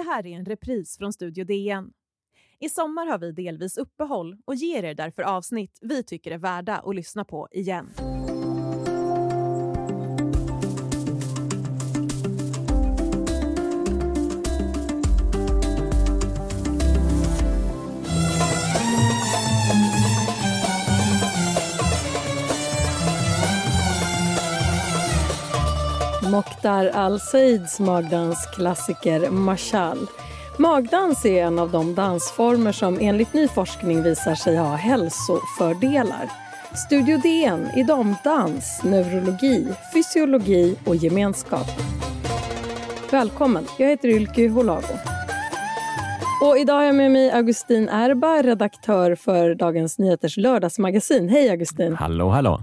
Det här är en repris från Studio DN. I sommar har vi delvis uppehåll och ger er därför avsnitt vi tycker är värda att lyssna på igen. Mokhtar Al-Saids magdansklassiker Mashal. Magdans är en av de dansformer som enligt ny forskning visar sig ha hälsofördelar. Studio DN idag om dans, neurologi, fysiologi och gemenskap. Välkommen, jag heter Ylke Holago. Och idag har jag med mig Augustin Erba, redaktör för Dagens Nyheters lördagsmagasin. Hej Augustin! Hallå, hallå!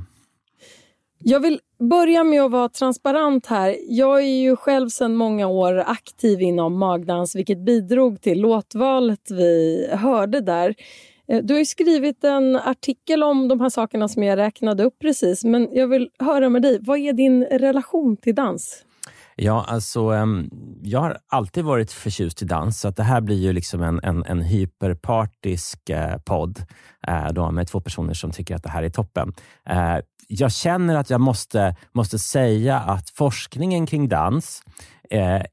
Jag vill börja med att vara transparent här. Jag är ju själv sedan många år aktiv inom magdans vilket bidrog till låtvalet vi hörde där. Eh, du har skrivit en artikel om de här sakerna som jag räknade upp precis men jag vill höra med dig, vad är din relation till dans? Ja, alltså, ehm, jag har alltid varit förtjust i dans, så att det här blir ju liksom en, en, en hyperpartisk eh, podd eh, då, med två personer som tycker att det här är toppen. Eh, jag känner att jag måste, måste säga att forskningen kring dans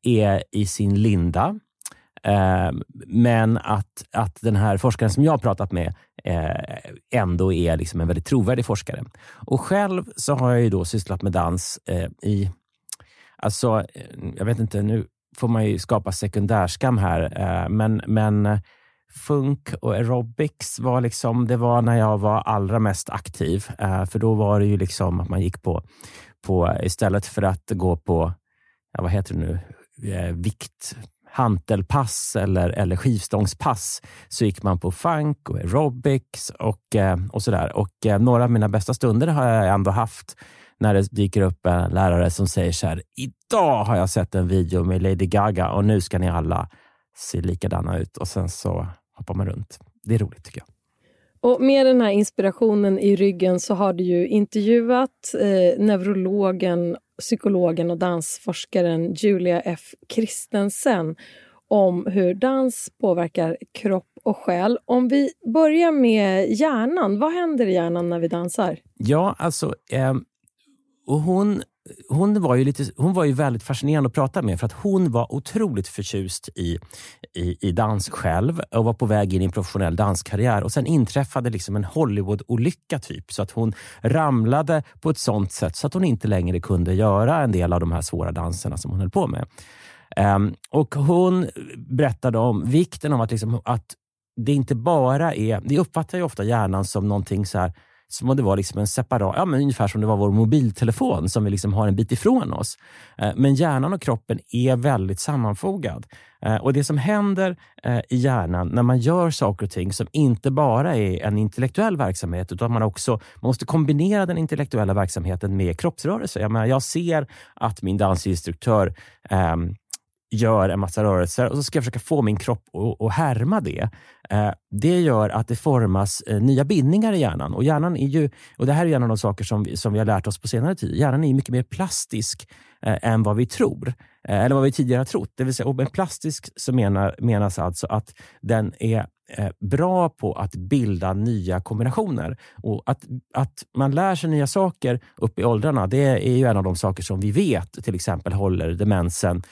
är i sin linda. Ehm, men att, att den här forskaren som jag har pratat med ändå är liksom en väldigt trovärdig forskare. Och Själv så har jag ju då sysslat med dans i, alltså, eh, jag vet inte, nu får man ju skapa sekundärskam här, eh, men, men eh, funk och aerobics var liksom, det var när jag var allra mest aktiv. För då var det ju liksom att man gick på, på istället för att gå på, ja, vad heter det nu, vikt hantelpass eller, eller skivstångspass så gick man på funk och aerobics och, och sådär. Och några av mina bästa stunder har jag ändå haft när det dyker upp en lärare som säger så här, idag har jag sett en video med Lady Gaga och nu ska ni alla se likadana ut. Och sen så hoppar man runt. Det är roligt tycker jag. Och med den här inspirationen i ryggen så har du ju intervjuat eh, neurologen, psykologen och dansforskaren Julia F Christensen om hur dans påverkar kropp och själ. Om vi börjar med hjärnan, vad händer i hjärnan när vi dansar? Ja, alltså eh, och hon hon var, ju lite, hon var ju väldigt fascinerande att prata med för att hon var otroligt förtjust i, i, i dans själv och var på väg in i en professionell danskarriär. Och Sen inträffade liksom en Hollywood-olycka typ så att hon ramlade på ett sånt sätt så att hon inte längre kunde göra en del av de här svåra danserna som hon höll på med. Um, och Hon berättade om vikten av att, liksom, att det inte bara är... Vi uppfattar ju ofta hjärnan som någonting så här som om det var liksom en separat, ja, men ungefär som det var vår mobiltelefon som vi liksom har en bit ifrån oss. Eh, men hjärnan och kroppen är väldigt sammanfogad. Eh, och Det som händer eh, i hjärnan när man gör saker och ting som inte bara är en intellektuell verksamhet, utan man också man måste kombinera den intellektuella verksamheten med kroppsrörelse. Jag, menar, jag ser att min dansinstruktör ehm, gör en massa rörelser och så ska jag försöka få min kropp att härma det. Eh, det gör att det formas eh, nya bindningar i hjärnan. Och hjärnan är ju, och Det här är en av de saker som vi, som vi har lärt oss på senare tid. Hjärnan är mycket mer plastisk eh, än vad vi tror. eller vad vi tidigare har trott. Det vill säga, och med plastisk så menar, menas alltså att den är bra på att bilda nya kombinationer. Och att, att man lär sig nya saker upp i åldrarna, det är ju en av de saker som vi vet till exempel håller demensen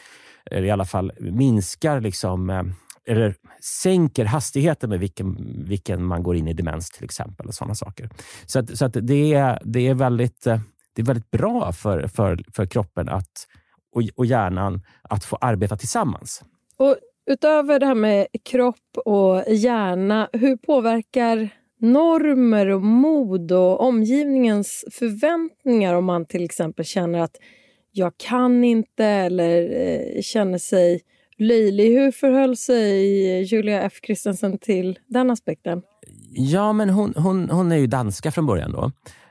eller i alla fall minskar liksom, eh, eller sänker hastigheten med vilken, vilken man går in i demens till exempel. och sådana saker. Så, att, så att det, är, det, är väldigt, eh, det är väldigt bra för, för, för kroppen att, och, och hjärnan att få arbeta tillsammans. Och Utöver det här med kropp och hjärna, hur påverkar normer och mod och omgivningens förväntningar om man till exempel känner att jag kan inte eller eh, känner sig löjlig. Hur förhöll sig eh, Julia F Christensen till den aspekten? Ja, men hon, hon, hon är ju danska från början då.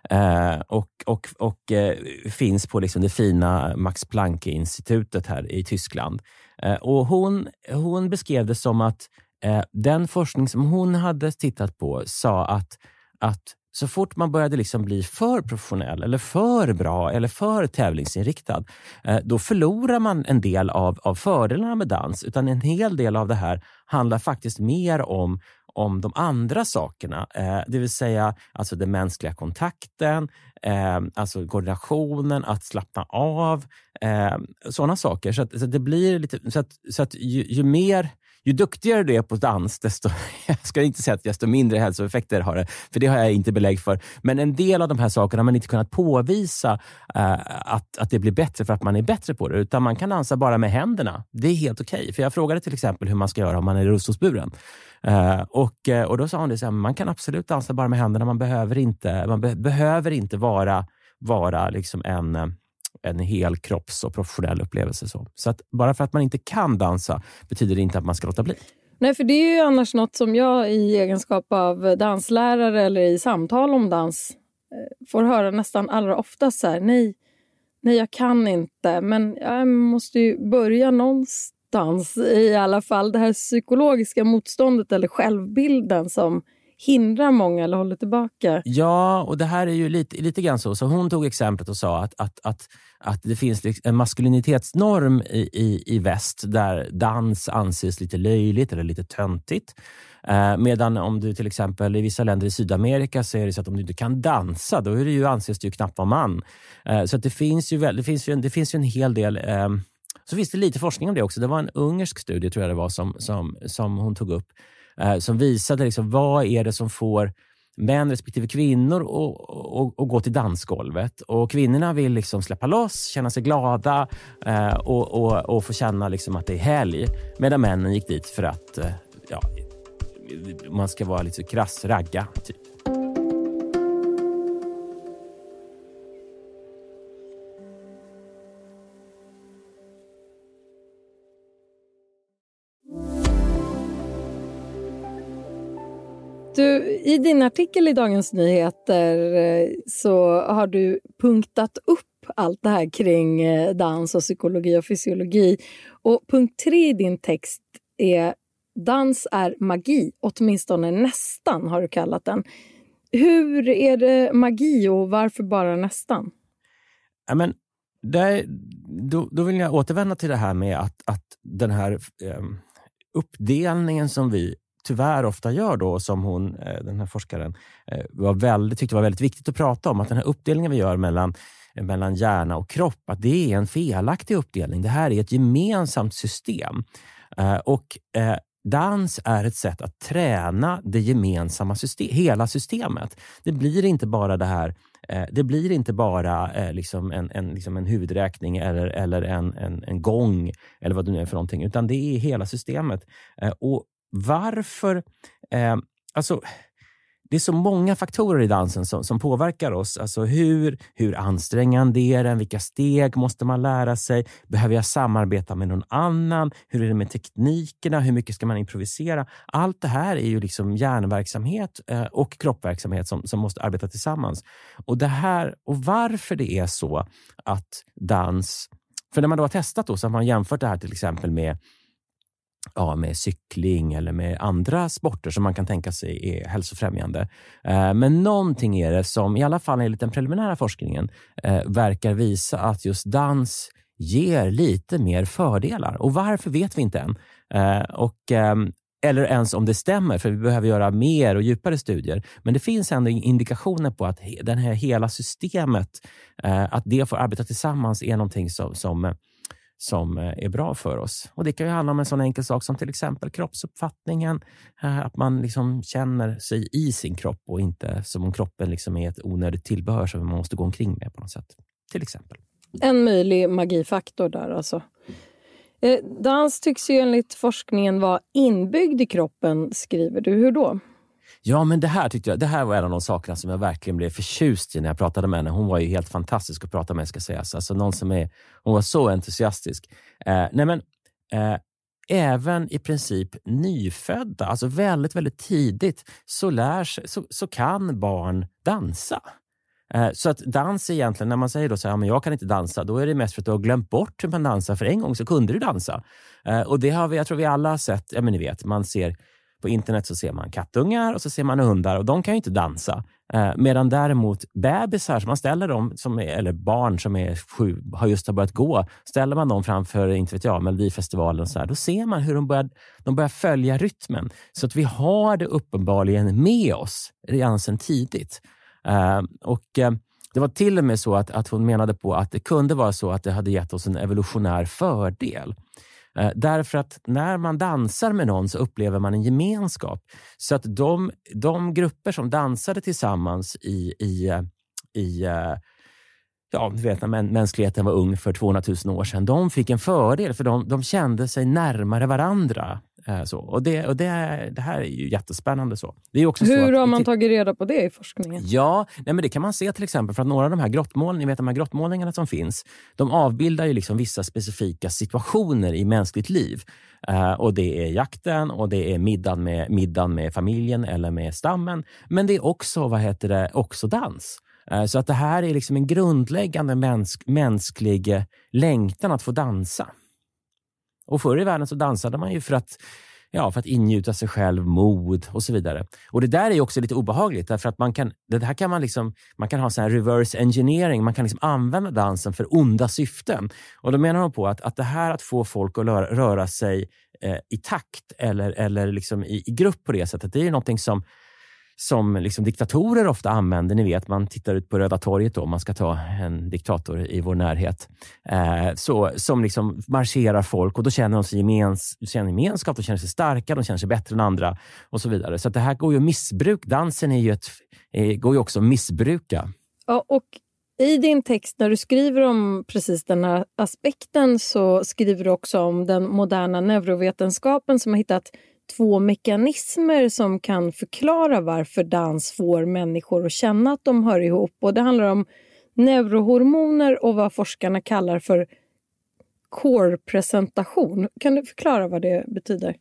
Eh, och och, och eh, finns på liksom det fina Max Planck-institutet här i Tyskland. Eh, och hon, hon beskrev det som att eh, den forskning som hon hade tittat på sa att, att så fort man började liksom bli för professionell eller för bra eller för tävlingsinriktad, eh, då förlorar man en del av, av fördelarna med dans. Utan en hel del av det här handlar faktiskt mer om om de andra sakerna, eh, det vill säga alltså den mänskliga kontakten, eh, alltså koordinationen, att slappna av, sådana saker. Så, att, så att det blir lite, så att, så att ju, ju mer ju duktigare du är på dans, desto, jag ska inte säga att desto mindre hälsoeffekter har det, för det har jag inte belägg för. Men en del av de här sakerna har man inte kunnat påvisa eh, att, att det blir bättre för att man är bättre på det, utan man kan dansa bara med händerna. Det är helt okej. Okay. För jag frågade till exempel hur man ska göra om man är rullstolsburen. Uh, eh, och, eh, och då sa hon det här, man kan absolut dansa bara med händerna. Man behöver inte, man be behöver inte vara, vara liksom en eh, en helkropps och professionell upplevelse. Så, så att bara för att man inte kan dansa betyder det inte att man ska låta bli. Nej, för det är ju annars något som jag i egenskap av danslärare eller i samtal om dans eh, får höra nästan allra oftast så här, nej, nej jag kan inte, men jag måste ju börja någonstans i alla fall. Det här psykologiska motståndet eller självbilden som hindrar många eller håller tillbaka. Ja, och det här är ju lite, lite grann så. så hon tog exemplet och sa att, att, att, att det finns liksom en maskulinitetsnorm i, i, i väst där dans anses lite löjligt eller lite töntigt. Eh, medan om du till exempel i vissa länder i Sydamerika så är det så att om du inte kan dansa, då är det ju, anses du ju knappt vara man. Eh, så att det, finns ju, det, finns ju en, det finns ju en hel del eh, så finns det lite forskning om det också. Det var en ungersk studie tror jag det var som, som, som hon tog upp eh, som visade liksom, vad är det som får män respektive kvinnor att gå till dansgolvet. Och Kvinnorna vill liksom släppa loss, känna sig glada eh, och, och, och, få känna liksom att det är helg. Medan männen gick dit för att, eh, ja, man ska vara lite krass, ragga. Typ. Du, I din artikel i Dagens Nyheter eh, så har du punktat upp allt det här kring eh, dans och psykologi och fysiologi. Och punkt tre i din text är Dans är magi, åtminstone nästan har du kallat den. Hur är det magi och varför bara nästan? Ja, men där, då, då vill jag återvända till det här med att, att den här eh, uppdelningen som vi tyvärr ofta gör då, som hon, eh, den här forskaren eh, var väldigt, tyckte var väldigt viktigt att prata om, att den här uppdelningen vi gör mellan eh, mellan hjärna och kropp, att det är en felaktig uppdelning. Det här är ett gemensamt system. Och Dans är ett sätt att träna det gemensamma system, hela systemet. Det blir inte bara det här det blir inte bara liksom en, en, liksom en huvudräkning eller, eller en, en, en gång eller vad det nu är för någonting, utan det är hela systemet. Och varför... Eh, alltså, det är så många faktorer i dansen som, som påverkar oss. Alltså hur, hur ansträngande är den? Vilka steg måste man lära sig? Behöver jag samarbeta med någon annan? Hur är det med teknikerna? Hur mycket ska man improvisera? Allt det här är ju liksom hjärnverksamhet eh, och kroppverksamhet som, som måste arbeta tillsammans. Och det här och Varför det är så att dans... För när man då har testat då, så har man jämfört det här till exempel med ja, med cykling eller med andra sporter som man kan tänka sig är hälsofrämjande. Eh, men någonting är det som, i alla fall enligt den preliminära forskningen, eh, verkar visa att just dans ger lite mer fördelar. Och varför vet vi inte än. Eh, och, ehm, eller ens om det stämmer, för vi behöver göra mer och djupare studier. Men det finns ändå indikationer på att det här hela systemet, att det får arbeta tillsammans är någonting som, som som eh, är bra för oss. Och Det kan ju handla om en sån enkel sak som till exempel kroppsuppfattningen. Eh, att man liksom känner sig i sin kropp och inte som om kroppen liksom är ett onödigt tillbehör som man måste gå omkring med på något sätt. Till exempel. En möjlig magifaktor där alltså. Eh, dans tycks ju enligt forskningen vara inbyggd i kroppen, skriver du. Hur då? Ja, men det här tyckte jag, det här var en av de sakerna som jag verkligen blev förtjust i när jag pratade med henne. Hon var ju helt fantastisk att prata med, ska sägas. Alltså någon som är, hon var så entusiastisk. Eh, nej men, eh, även i princip nyfödda, alltså väldigt, väldigt tidigt, så, lär så, så kan barn dansa. Eh, så att dans är egentligen, när man säger då så här, men jag kan inte dansa, då är det mest för att du har glömt bort hur man dansar. För en gång så kunde du dansa. Eh, och det har vi, jag tror vi alla har sett, ja men ni vet, man ser på internet så ser man kattungar och så ser man hundar och de kan ju inte dansa. Eh, medan däremot bebisar, som man ställer dem, som är, eller barn som är sju, har just har börjat gå, ställer man dem framför inte vet jag, Melodifestivalen, och så här, då ser man hur de börjar, de börjar följa rytmen. Så att vi har det uppenbarligen med oss redan sedan tidigt. Eh, och eh, Det var till och med så att, att hon menade på att det kunde vara så att det hade gett oss en evolutionär fördel. Eh, därför att när man dansar med någon så upplever man en gemenskap. Så att de, de grupper som dansade tillsammans i, i, eh, i eh, ja, du vet när mänskligheten var ung för 200 000 år sedan, de fick en fördel för de, de kände sig närmare varandra. Eh, så. Och, det, och det, det här är ju jättespännande. Så. Det är också Hur så har man tagit reda på det i forskningen? Ja, nej men det kan man se till exempel för att några av de här grottmålningarna, vet, de här grottmålningarna som finns, de avbildar ju liksom vissa specifika situationer i mänskligt liv. Uh, och Det är jakten och det är middagen med, middagen med familjen eller med stammen. Men det är också, vad heter det, också dans. Uh, så att det här är liksom en grundläggande mänsk, mänsklig längtan att få dansa. Och Förr i världen så dansade man ju för att ja, för att ingjuta sig själv mod och så vidare. Och Det där är också lite obehagligt, därför att man kan, det här kan man, liksom, man kan ha så reverse engineering. Man kan liksom använda dansen för onda syften. Och Då menar de på att, att det här att få folk att röra, röra sig eh, i takt eller, eller liksom i, i grupp på det sättet, det är någonting som som liksom diktatorer ofta använder. Ni vet, man tittar ut på Röda torget då, om man ska ta en diktator i vår närhet. Eh, så, som liksom marscherar folk och då känner de sig gemens, känner gemenskap, de känner sig starka, de känner sig bättre än andra och så vidare. Så det här går ju att missbruka. Dansen är ju ett, eh, går ju också att missbruka. Ja, och i din text när du skriver om precis den här aspekten så skriver du också om den moderna neurovetenskapen som har hittat två mekanismer som kan förklara varför dans får människor att känna att de hör ihop. Och Det handlar om neurohormoner och vad forskarna kallar för core-presentation. Kan du förklara vad det betyder?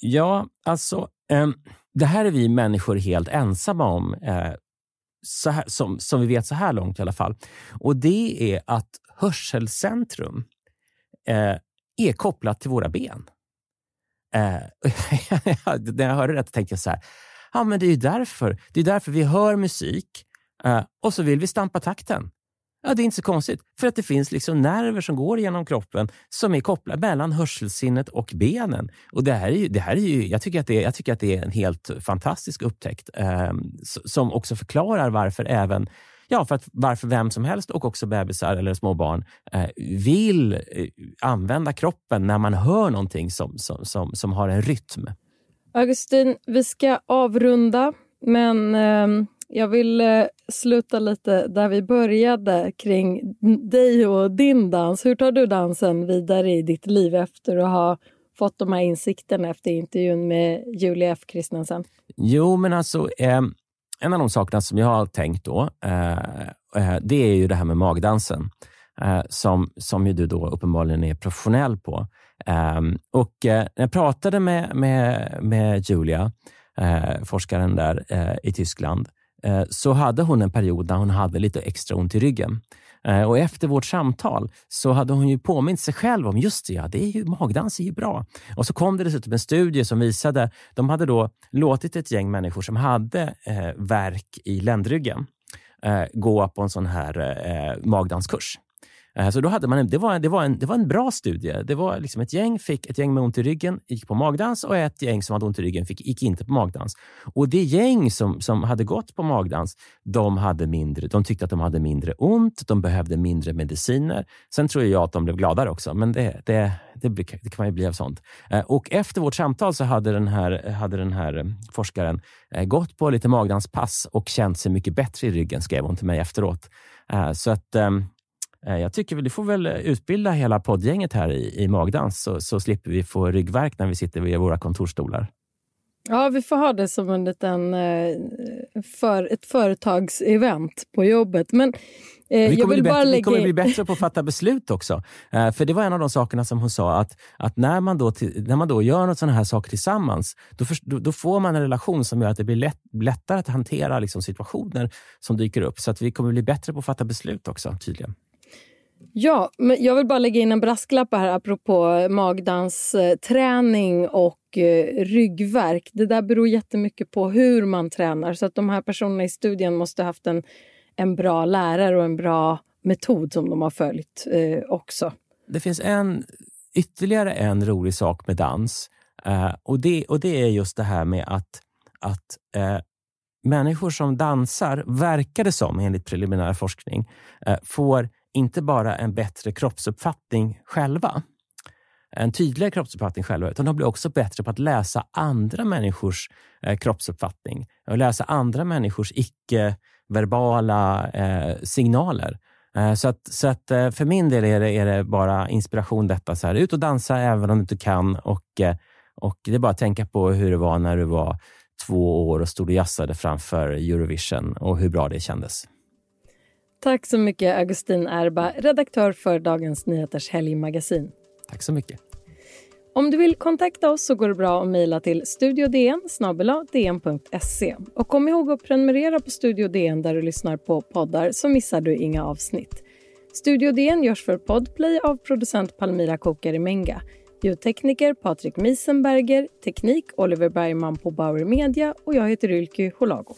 Ja, alltså eh, det här är vi människor helt ensamma om, eh, här, som, som vi vet så här långt i alla fall. Och Det är att hörselcentrum eh, är kopplat till våra ben. Eh, när jag hörde det tänkte jag så här, ja men det är ju därför. Det är därför vi hör musik eh, och så vill vi stampa takten. Ja, det är inte så konstigt, för att det finns liksom nerver som går genom kroppen som är kopplade mellan hörselsinnet och benen. Och det här är ju, det här är ju, jag, tycker att det är, jag tycker att det är en helt fantastisk upptäckt eh, som också förklarar varför även Ja, för att varför vem som helst och också bebisar eller små barn eh, vill eh, använda kroppen när man hör någonting som, som, som, som har en rytm. Augustin, vi ska avrunda, men eh, jag vill eh, sluta lite där vi började kring dig och din dans. Hur tar du dansen vidare i ditt liv efter att ha fått de här insikterna efter intervjun med Julia F. Christensen? Jo, men alltså eh, en av de sakerna som jag har tänkt då, eh, eh, det är ju det här med magdansen. Eh, som, som ju du då uppenbarligen är professionell på. Ehm, eh, och när jag pratade med, med, med Julia, eh, forskaren där eh, i Tyskland, Eh, så hade hon en period där hon hade lite extra ont i ryggen. Eh, och efter vårt samtal så hade hon ju påmint sig själv om just det, ja, det är ju, magdans är ju bra. Och så kom det dessutom en studie som visade, de hade då låtit ett gäng människor som hade eh, verk i ländryggen eh, gå på en sån här eh, magdanskurs. Eh, så då hade man, det, var, det, var en, det var en bra studie. Det var liksom ett gäng fick ett gäng med ont i ryggen gick på magdans och ett gäng som hade ont i ryggen fick, gick inte på magdans. Och Det gäng som, som hade gått på magdans, de, hade mindre, de tyckte att de hade mindre ont, de behövde mindre mediciner. Sen tror jag att de blev gladare också, men det, det, det, det kan man ju bli av sånt. Eh, och Efter vårt samtal så hade den här, hade den här eh, forskaren gått på lite magdanspass och känt sig mycket bättre i ryggen, skrev hon till mig efteråt. Så att ehm, jag tycker du får väl utbilda hela poddgänget här i, i magdans så, så slipper vi få ryggvärk när vi sitter vid våra kontorstolar. Ja, vi får ha det som en liten, eh, för, ett företagsevent på jobbet. Men eh, vi, kommer bättre, lägga... vi kommer bli bättre på att fatta beslut också. Eh, för Det var en av de sakerna som hon sa, att, att när, man då, när man då gör sådana här saker tillsammans, då, för, då, då, får man en relation som gör att det blir lätt, lättare att hantera liksom, situationer som dyker upp. Så att vi kommer bli bättre på att fatta beslut också, tydligen. Ja, men jag vill bara lägga in en brasklapp här apropå magdansträning och eh, ryggverk. Det där beror jättemycket på hur man tränar. Så att de här personerna i studien måste ha haft en, en bra lärare och en bra metod som de har följt eh, också. Det finns en, ytterligare en rolig sak med dans. Eh, och, det, och det är just det här med att, att eh, människor som dansar, verkar det som enligt preliminär forskning, eh, får inte bara en bättre kroppsuppfattning själva, en tydligare kroppsuppfattning själva, utan de blir också bättre på att läsa andra människors eh, kroppsuppfattning och läsa andra människors icke-verbala eh, signaler. Eh, så att, så att för min del är det, är det bara inspiration detta. Så här, ut och dansa även om du inte kan och, och det är bara att tänka på hur det var när du var två år och stod och jassade framför Eurovision och hur bra det kändes. Tack så mycket Augustin Erba, redaktör för Dagens Nyheters helgmagasin. Tack så mycket. Om du vill kontakta oss så går det bra att mejla till studiodn dn.se. Och kom ihåg att prenumerera på Studio DN där du lyssnar på poddar så missar du inga avsnitt. Studio DN görs för Podplay av producent Palmira Kokarimenga. Ljudtekniker Patrik Miesenberger, teknik Oliver Bergman på Bauer Media och jag heter Ylke Holago.